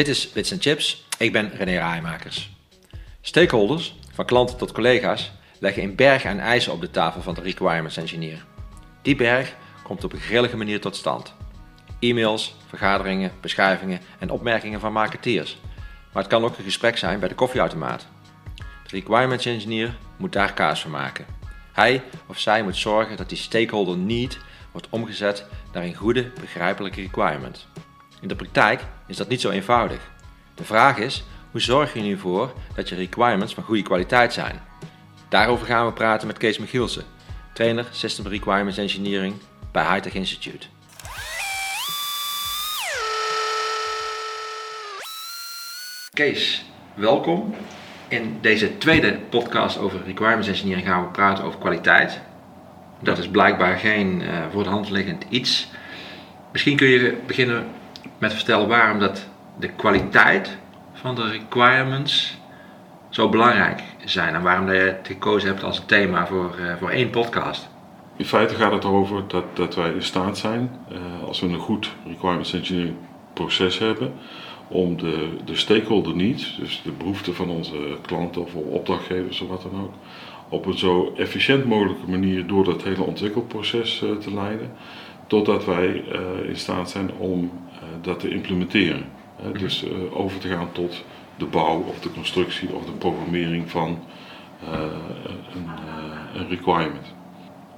Dit is Bits Chips. Ik ben René Rijmakers. Stakeholders, van klanten tot collega's, leggen een berg aan eisen op de tafel van de requirements engineer. Die berg komt op een grillige manier tot stand. E-mails, vergaderingen, beschrijvingen en opmerkingen van marketeers. Maar het kan ook een gesprek zijn bij de koffieautomaat. De requirements engineer moet daar kaas van maken. Hij of zij moet zorgen dat die stakeholder need wordt omgezet naar een goede, begrijpelijke requirement. In de praktijk is dat niet zo eenvoudig. De vraag is, hoe zorg je nu voor dat je requirements van goede kwaliteit zijn? Daarover gaan we praten met Kees Michielsen, trainer System Requirements Engineering bij Hightech Institute. Kees, welkom. In deze tweede podcast over Requirements Engineering gaan we praten over kwaliteit. Dat is blijkbaar geen uh, voor de hand liggend iets. Misschien kun je beginnen met vertellen waarom dat de kwaliteit van de requirements zo belangrijk zijn en waarom je het gekozen hebt als thema voor, uh, voor één podcast. In feite gaat het erover dat, dat wij in staat zijn, uh, als we een goed requirements engineering proces hebben, om de, de stakeholder needs, dus de behoeften van onze klanten of opdrachtgevers of wat dan ook, op een zo efficiënt mogelijke manier door dat hele ontwikkelproces uh, te leiden, totdat wij in staat zijn om dat te implementeren. Mhm. Dus over te gaan tot de bouw of de constructie of de programmering van een, een requirement.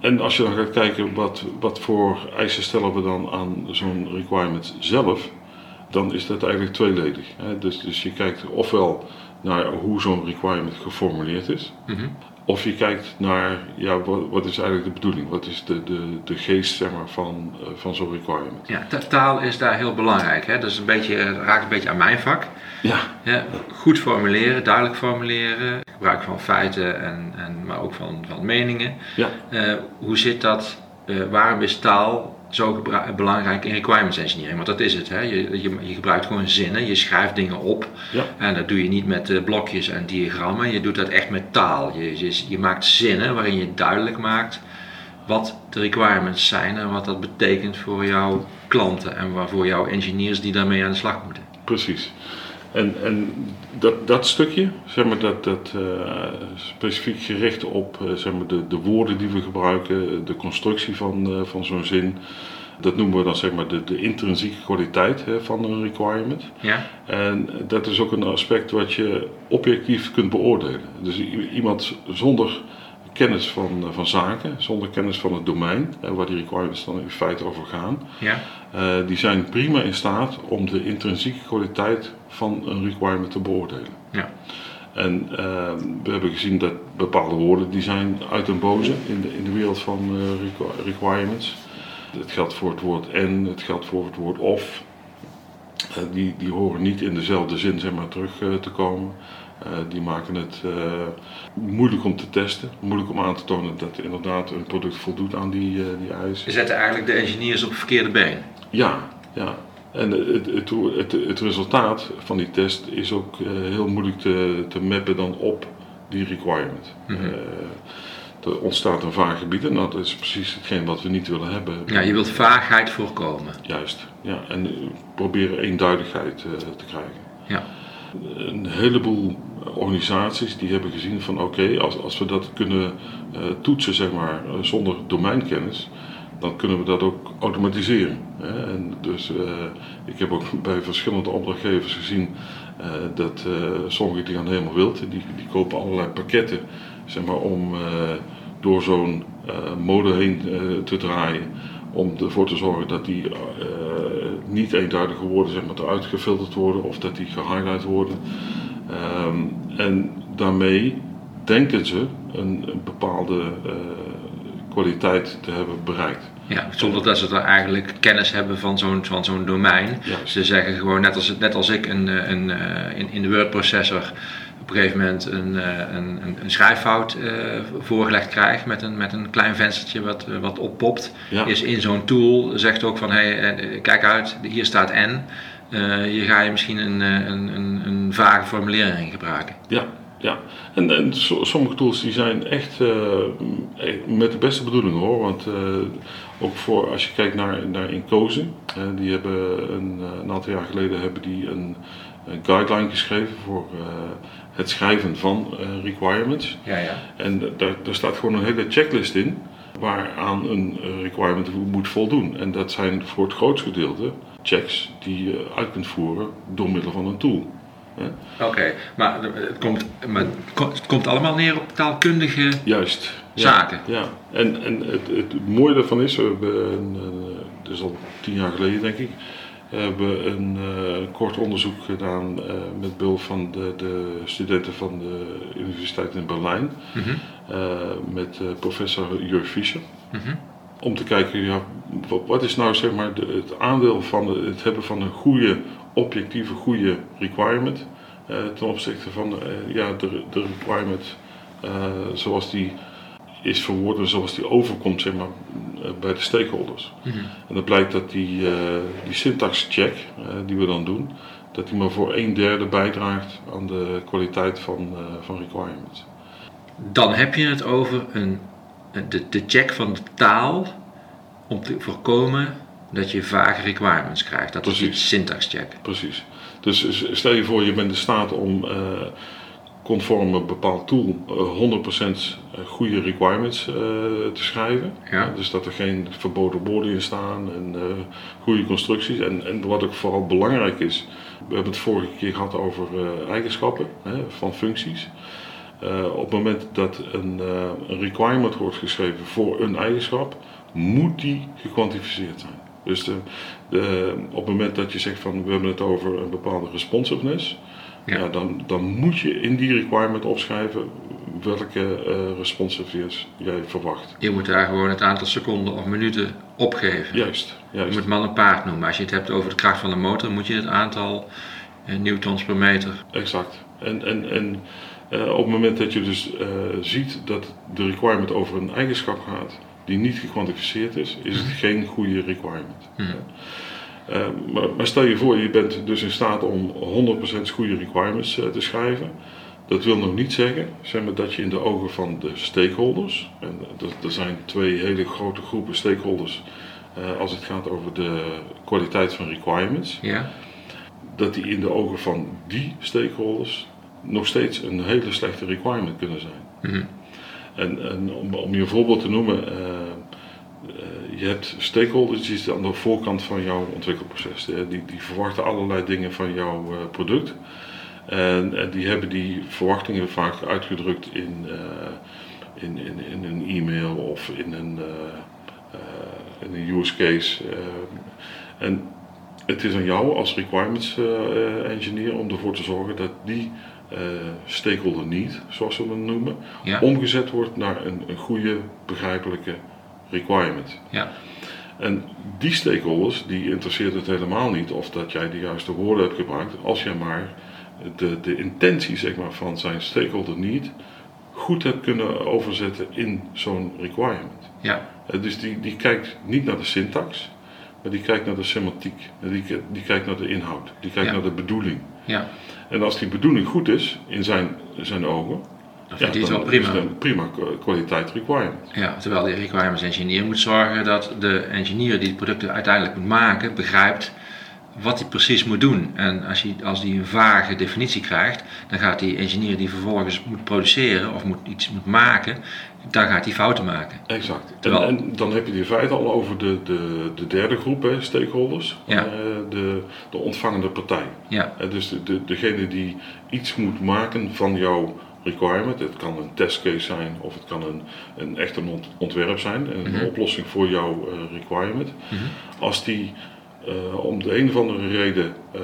En als je dan gaat kijken wat, wat voor eisen stellen we dan aan zo'n requirement zelf, dan is dat eigenlijk tweeledig. Dus, dus je kijkt ofwel naar hoe zo'n requirement geformuleerd is, mm of je kijkt naar ja, wat, wat, is eigenlijk de bedoeling, wat is de, de, de geest zeg maar, van, uh, van zo'n requirement. Ja, taal is daar heel belangrijk. Hè? Dat is een beetje, raakt een beetje aan mijn vak. Ja. ja. Goed formuleren, duidelijk formuleren, gebruik van feiten, en, en, maar ook van, van meningen. Ja. Uh, hoe zit dat, uh, waarom is taal zo belangrijk in requirements engineering. Want dat is het. Hè? Je, je, je, gebruikt gewoon zinnen, je schrijft dingen op. Ja. En dat doe je niet met uh, blokjes en diagrammen. Je doet dat echt met taal. Je, je, je, maakt zinnen waarin je duidelijk maakt wat de requirements zijn en wat dat betekent voor jouw klanten en voor jouw engineers die daarmee aan de slag moeten. Precies. En, en dat, dat stukje, zeg maar, dat, dat uh, specifiek gericht op uh, zeg maar, de, de woorden die we gebruiken, de constructie van, uh, van zo'n zin, dat noemen we dan zeg maar de, de intrinsieke kwaliteit hè, van een requirement. Ja. En dat is ook een aspect wat je objectief kunt beoordelen. Dus iemand zonder kennis van, van zaken, zonder kennis van het domein, waar die requirements dan in feite over gaan, ja. uh, die zijn prima in staat om de intrinsieke kwaliteit van een requirement te beoordelen. Ja. En uh, we hebben gezien dat bepaalde woorden die zijn uit en boze in de, in de wereld van uh, requirements. Het geldt voor het woord en, het geldt voor het woord of. die, die horen niet in dezelfde zin zeg maar, terug te komen. Uh, die maken het uh, moeilijk om te testen, moeilijk om aan te tonen dat inderdaad een product voldoet aan die, uh, die eisen. We zetten eigenlijk de engineers op het verkeerde been. Ja, ja. En het, het, het, het resultaat van die test is ook heel moeilijk te, te mappen dan op die requirement. Mm -hmm. er ontstaat een vaag gebied en dat is precies hetgeen wat we niet willen hebben. Ja, je wilt vaagheid voorkomen. Juist, ja. En proberen eenduidigheid te krijgen. Ja. Een heleboel organisaties die hebben gezien van oké, als, als we dat kunnen uh, toetsen zeg maar, uh, zonder domeinkennis, dan kunnen we dat ook automatiseren. Hè? En dus ik heb ook bij verschillende opdrachtgevers gezien dat sommigen die gaan helemaal wild, die, die kopen allerlei pakketten zeg maar, om door zo'n mode heen te draaien om ervoor te zorgen dat die uh, niet eenduidige woorden zeg maar, eruit gefilterd worden of dat die gehighlight worden. Um, en daarmee denken ze een, een bepaalde uh, kwaliteit te hebben bereikt. Ja, zonder dat ze er eigenlijk kennis hebben van zo'n van zo'n domein. Ja. Ze zeggen gewoon, net als, net als ik een, een, een in, in de wordprocessor een gegeven moment een, een, een schrijffout uh, voorgelegd krijg met een, met een klein venstertje wat, wat oppopt. Ja. Is in zo'n tool zegt ook van hey, kijk uit, hier staat N. Uh, hier ga je misschien een, een, een, een vage formulering gebruiken. Ja, Ja, en, en sommige tools die zijn echt uh, met de beste bedoelingen hoor. Want uh, ook voor als je kijkt naar, naar Incozen, uh, die hebben een, een, aantal jaar geleden hebben die een, een guideline geschreven voor het schrijven van requirements. Ja, ja. En daar, daar staat gewoon een hele checklist in waaraan een requirement moet voldoen. En dat zijn voor het grootste gedeelte checks die je uit kunt voeren door middel van een tool. Oké, maar, het komt, maar het komt allemaal neer op taalkundige Juist, zaken. Ja, en, en het, het, mooie daarvan is, we hebben, een, dat is al tien jaar geleden denk ik, hebben een uh, kort onderzoek gedaan uh, met behulp van de, de, studenten van de Universiteit in Berlijn, mm -hmm. uh, met professor Jurg Fischer. Mm -hmm. Om te kijken, ja, wat, is nou zeg maar de, het aandeel van de, het hebben van een goede objectieve goede requirement ten opzichte van ja, de, de requirement zoals die is verwoord en zoals die overkomt zeg maar, bij de stakeholders. Mm -hmm. En dat blijkt dat die, die syntax check die we dan doen, dat die maar voor een derde bijdraagt aan de kwaliteit van, van requirements. Dan heb je het over een, de, de check van de taal om te voorkomen dat je vage requirements krijgt. Dat Precies. is die syntax check. Precies. Dus stel je voor, je bent in staat om uh, conform een bepaald tool uh, 100% goede requirements uh, te schrijven. Ja. Dus dat er geen verboden woorden in staan en goede constructies. En, en, wat ook vooral belangrijk is, we hebben het vorige keer gehad over eigenschappen van functies. op het moment dat een, een requirement wordt geschreven voor een eigenschap, moet die gekwantificeerd zijn. Dus de, de, op het moment dat je zegt van we hebben het over een bepaalde responsiveness, ja. ja dan, dan moet je in die requirement opschrijven welke uh, responsiveness jij verwacht. Je moet daar gewoon het aantal seconden of minuten opgeven. Juist, juist. Je moet man en paard noemen. Als je het hebt over de kracht van de motor, moet je het aantal uh, newtons per meter. Exact. En, en, en uh, op het moment dat je dus ziet dat de requirement over een eigenschap gaat, die niet gekwantificeerd is, is het geen goede requirement. Hmm. Uh, maar, maar, stel je voor, je bent dus in staat om 100% goede requirements uh, te schrijven. Dat wil nog niet zeggen zeg maar, dat je in de ogen van de stakeholders, en er zijn twee hele grote groepen stakeholders uh, als het gaat over de kwaliteit van requirements, ja. dat die in de ogen van die stakeholders nog steeds een hele slechte requirement kunnen zijn. Mm. En, en om, om, je een voorbeeld te noemen, uh, je hebt stakeholders die zitten aan de voorkant van jouw ontwikkelproces. Die, die verwachten allerlei dingen van jouw uh, product. En, en, die hebben die verwachtingen vaak uitgedrukt in, in, in, in, een e-mail of in een, in een use case. en het is aan jou als requirements engineer om ervoor te zorgen dat die uh, stakeholder niet, zoals we hem noemen, ja. omgezet wordt naar een, een goede, begrijpelijke requirement. Ja. En die stakeholders, die interesseert het helemaal niet of dat jij de juiste woorden hebt gebruikt, als jij maar de, de intentie zeg maar, van zijn stakeholder niet goed hebt kunnen overzetten in zo'n requirement. Ja. Uh, dus die, die kijkt niet naar de syntax, maar die kijkt naar de semantiek, die, die kijkt naar de inhoud, die kijkt Ja. naar de bedoeling. Ja. En als die bedoeling goed is in zijn, zijn ogen, Dan vindt hij het dan wel prima. is prima kwaliteit requirement. Ja, terwijl de requirements engineer moet zorgen dat de engineer die het product uiteindelijk moet maken, begrijpt wat hij precies moet doen. En als hij, als hij een vage definitie krijgt, dan gaat die engineer die vervolgens moet produceren of moet iets moet maken, dan gaat hij fouten maken. Exact. En, Terwijl- en dan heb je in feite al over de, de, de derde groep hè, stakeholders, Ja. Eh, de, de ontvangende partij. Ja, Eh, dus de, de, degene die iets moet maken van jouw requirement. Het kan een testcase zijn of het kan een, een echt een ont- ontwerp zijn, een Mhm. oplossing voor jouw eh, requirement. Mhm. Als die eh, om de een of andere reden eh,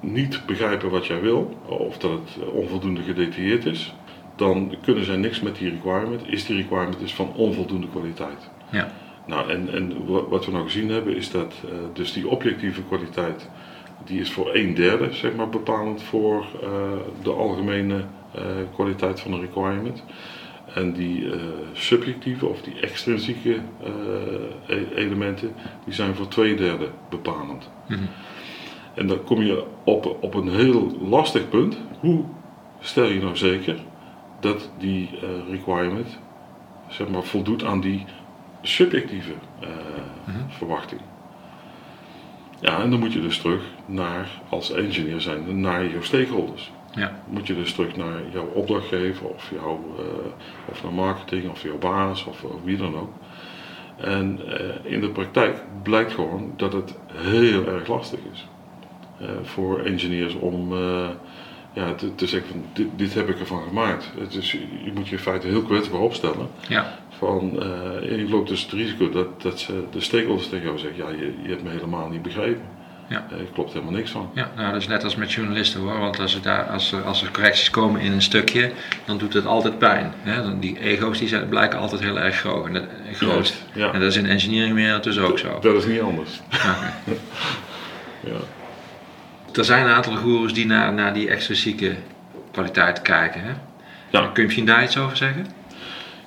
niet begrijpen wat jij wil, of dat het onvoldoende gedetailleerd is, dan kunnen zij niks met die requirement. Is die requirement dus van onvoldoende kwaliteit. ja, Nou, en, en wa- wat we nou gezien hebben is dat dus die objectieve kwaliteit, die is voor een derde zeg maar, bepalend voor de algemene kwaliteit van een requirement. En die eh, subjectieve of die extrinsieke eh, e- elementen, die zijn voor twee derde bepalend. Mhm. En dan kom je op, op een heel lastig punt. Hoe stel je nou zeker dat die uh, requirement zeg maar, voldoet aan die subjectieve uh, verwachting. Ja, en dan moet je dus terug naar, als engineer zijn, naar jouw stakeholders. Ja. Moet je dus terug naar jouw opdrachtgever of, jouw, uh, of naar marketing of jouw baas of, wie dan ook. En in de praktijk blijkt gewoon dat het heel erg lastig is voor engineers om ja, te, te zeggen van dit, dit, heb ik ervan gemaakt. Het is, je moet je in feite heel kwetsbaar opstellen. Ja. Van, je loopt dus het risico dat, dat ze, de stakeholders tegen jou zeggen, ja, je, je hebt me helemaal niet begrepen. Ja. Uh, klopt helemaal niks van. Ja, nou, dat is net als met journalisten hoor. Want als er, daar, als er, als er correcties komen in een stukje, dan doet het altijd pijn. Hè? Die ego's die zijn, blijken altijd heel erg groot. En dat, groot. ja. en dat is in engineering meer dus ook zo. Dat is niet anders. ja er zijn een aantal goeroes die naar, naar die extrinsieke kwaliteit kijken. Hè? Ja. Kun je misschien daar iets over zeggen?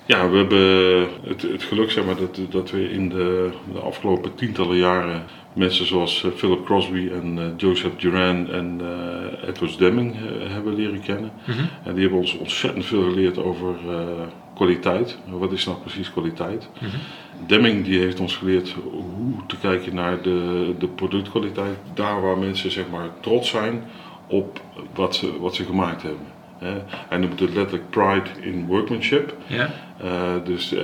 Ja, we hebben het, het geluk zeg maar, dat, dat we in de, de afgelopen tientallen jaren mensen zoals eh, Philip Crosby en uh, Joseph Duran en uh, Edward Deming hebben leren kennen. Mhm. En die hebben ons ontzettend veel geleerd over kwaliteit. Wat is nou precies kwaliteit? Mm Deming die heeft ons geleerd hoe te kijken naar de, de productkwaliteit. Daar waar mensen zeg maar, trots zijn op wat ze, wat ze gemaakt hebben. Hij noemt het letterlijk pride in workmanship. Ja. dus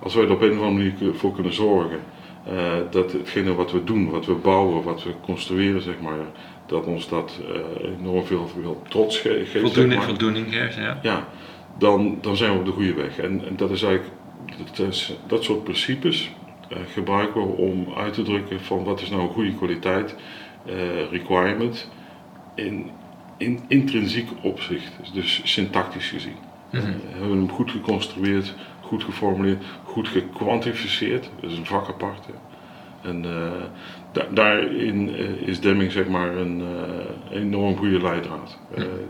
als wij er op een of andere manier voor kunnen zorgen uh, dat hetgene wat we doen, wat we bouwen, wat we construeren, zeg maar, dat ons dat enorm veel, veel trots geeft. Voldoening, voldoening geeft, ja. Ja, dan, dan zijn we op de goede weg. En, en dat is eigenlijk, dat, is, dat soort principes uh, gebruiken we om uit te drukken van wat is nou een goede kwaliteit, requirement, in, in intrinsiek opzicht, dus syntactisch gezien. Mm -hmm. hebben we hem goed geconstrueerd, goed geformuleerd, goed gekwantificeerd. Dat is een vak apart. En uh, daarin uh, is Deming zeg maar een uh, enorm goede leidraad.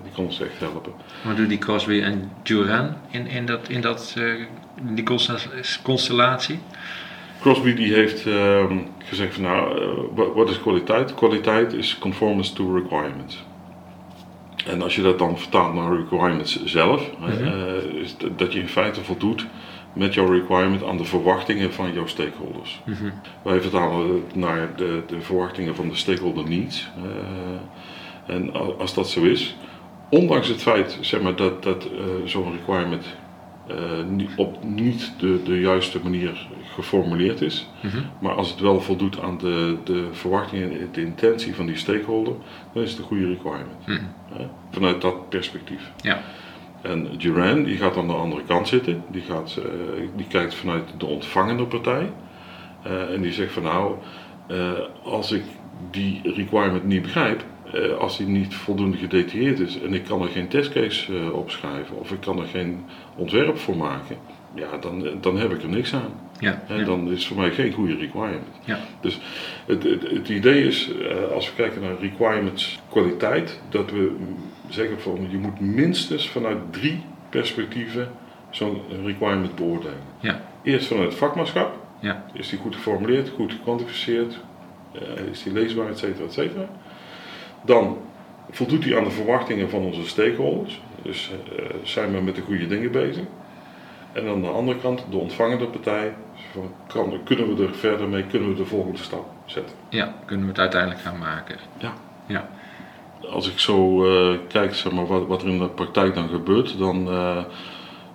Die kan ons echt helpen. Wat doen die Crosby en Duran in, in, dat, in dat, die constellatie? Crosby die heeft ehm, gezegd van nou, wat is kwaliteit? Kwaliteit is conformance to requirements. En als je dat dan vertaalt naar requirements zelf, mm is dat je in feite voldoet met jouw requirement aan de verwachtingen van jouw stakeholders. Mhm. Wij vertalen het naar de, de, verwachtingen van de stakeholder needs. Uh, en als dat zo is, ondanks het feit zeg maar, dat, dat uh, zo'n requirement op niet de, de juiste manier geformuleerd is, mhm. maar als het wel voldoet aan de, de verwachtingen en de intentie van die stakeholder, dan is het een goede requirement. Mhm. vanuit dat perspectief. Ja. En Duran die gaat aan de andere kant zitten, die, gaat, uh, die kijkt vanuit de ontvangende partij uh, en die zegt van nou, uh, als ik die requirement niet begrijp, als die niet voldoende gedetailleerd is en ik kan er geen testcase opschrijven of ik kan er geen ontwerp voor maken, ja, dan, dan heb ik er niks aan. Ja, ja. Dan is het voor mij geen goede requirement. Ja. Dus het, het, het idee is, als we kijken naar requirements kwaliteit, dat we zeggen van je moet minstens vanuit drie perspectieven zo'n requirement beoordelen. Ja. Eerst vanuit het vakmanschap. Ja. Is die goed geformuleerd, goed gekwantificeerd, uh, is die leesbaar, et cetera, et cetera. Dan voldoet die aan de verwachtingen van onze stakeholders. Dus uh, zijn we met de goede dingen bezig. En aan de andere kant de ontvangende partij. Van, kan, kunnen we er verder mee, kunnen we de volgende stap zetten. Ja, kunnen we het uiteindelijk gaan maken. Ja. ja als ik zo uh, kijk zeg maar, wat, wat, er in de praktijk dan gebeurt, dan uh,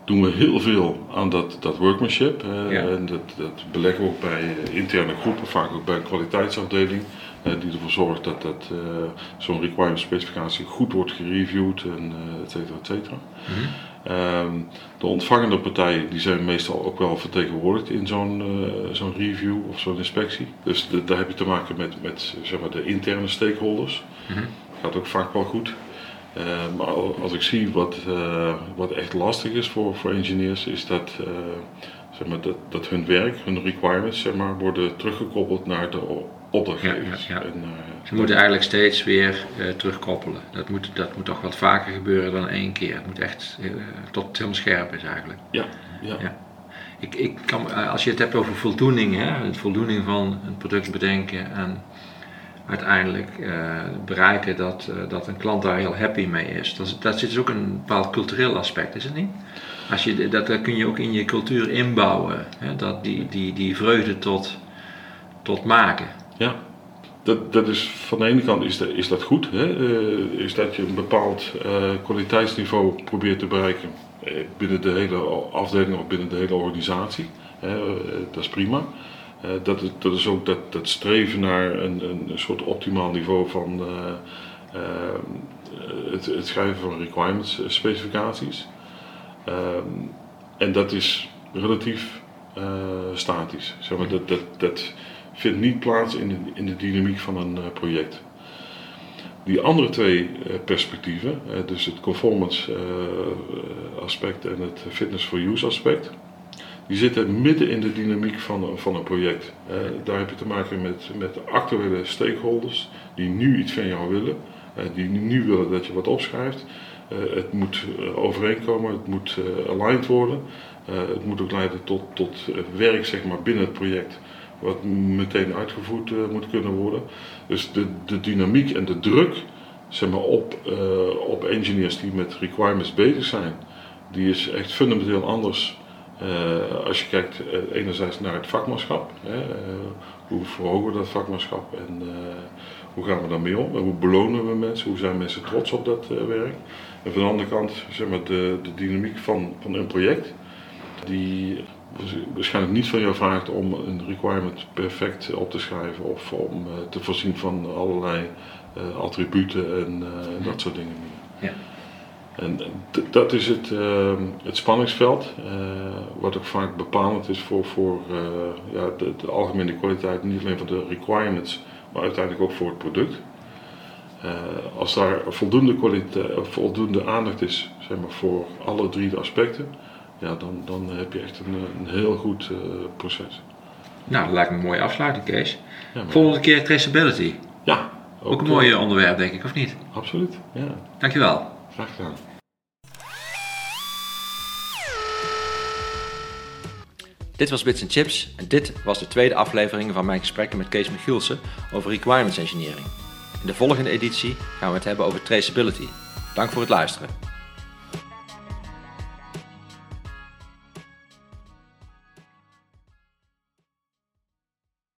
doen we heel veel aan dat, dat workmanship. En dat, dat, beleggen we ook bij interne groepen, vaak ook bij een kwaliteitsafdeling. Die ervoor zorgt dat, dat zo'n requirement specificatie goed wordt gereviewd en et cetera, et cetera. Mm -hmm. de ontvangende partijen die zijn meestal ook wel vertegenwoordigd in zo'n zo'n review of zo'n inspectie. Dus de, daar heb je te maken met, met zeg maar, de interne stakeholders. Mm -hmm gaat ook vaak wel goed. Uh, maar als ik zie wat, uh, wat echt lastig is voor, voor engineers, is dat, zeg maar, dat, dat hun werk, hun requirements, zeg maar, worden teruggekoppeld naar de opdrachtgevers. Ja, ja, en, Ze moeten eigenlijk steeds weer terugkoppelen. Dat moet, dat moet toch wat vaker gebeuren dan één keer. Het moet echt tot het helemaal scherp is eigenlijk. Ja, ja. Ik, ik kan, als je het hebt over voldoening, hè, het voldoening van een product bedenken en uiteindelijk bereiken dat, dat een klant daar heel happy mee is. Dat, dat zit dus ook een bepaald cultureel aspect, is het niet? Als je, dat, dat kun je ook in je cultuur inbouwen, hè? Dat die, die, die vreugde tot, tot maken. Ja, dat, dat is, van de ene kant is, dat, is dat goed. Hè? Uh, is dat je een bepaald uh, kwaliteitsniveau probeert te bereiken uh, binnen de hele afdeling of binnen de hele organisatie. dat is prima. dat, dat is ook dat, dat streven naar een, een soort optimaal niveau van het, het, schrijven van requirements specificaties. Ehm, en dat is relatief statisch. Zeg maar, dat, dat, dat, vindt niet plaats in de, in de dynamiek van een eh, project. Die andere twee eh, perspectieven, dus het conformance eh, aspect en het fitness for use aspect, die zitten midden in de dynamiek van, van een project. daar heb je te maken met, met actuele stakeholders die nu iets van jou willen, die nu willen dat je wat opschrijft. het moet overeenkomen, het moet aligned worden. het moet ook leiden tot, tot werk zeg maar, binnen het project wat meteen uitgevoerd uh, moet kunnen worden. Dus de, de dynamiek en de druk zeg maar, op, uh, op engineers die met requirements bezig zijn, die is echt fundamenteel anders uh, als je kijkt enerzijds naar het vakmanschap. Hè, hoe verhogen we dat vakmanschap en hoe gaan we daarmee om? En hoe belonen we mensen? Hoe zijn mensen trots op dat werk? En van de andere kant zeg maar, de, de dynamiek van, van een project. Die waarschijnlijk niet van jou vraagt om een requirement perfect op te schrijven of om uh, te voorzien van allerlei uh, attributen en uh, dat soort dingen meer. Ja. En dat is het, ehm, het spanningsveld, wat ook vaak bepalend is voor, voor ja, de, de, algemene kwaliteit, niet alleen van de requirements, maar uiteindelijk ook voor het product. als daar voldoende, kwaliteit, voldoende aandacht is zeg maar, voor alle drie de aspecten, ja, dan, dan heb je echt een, een heel goed uh, proces. Nou, dat lijkt me een mooie afsluiting, Kees. Ja, Volgende keer traceability. Ja. Ook, ook een mooi uh, onderwerp, denk ik, of niet? Absoluut, ja. Dankjewel. Graag gedaan. Dit was Bits Chips en dit was de tweede aflevering van mijn gesprekken met Kees Michielsen over requirements engineering. In de volgende editie gaan we het hebben over traceability. Dank voor het luisteren.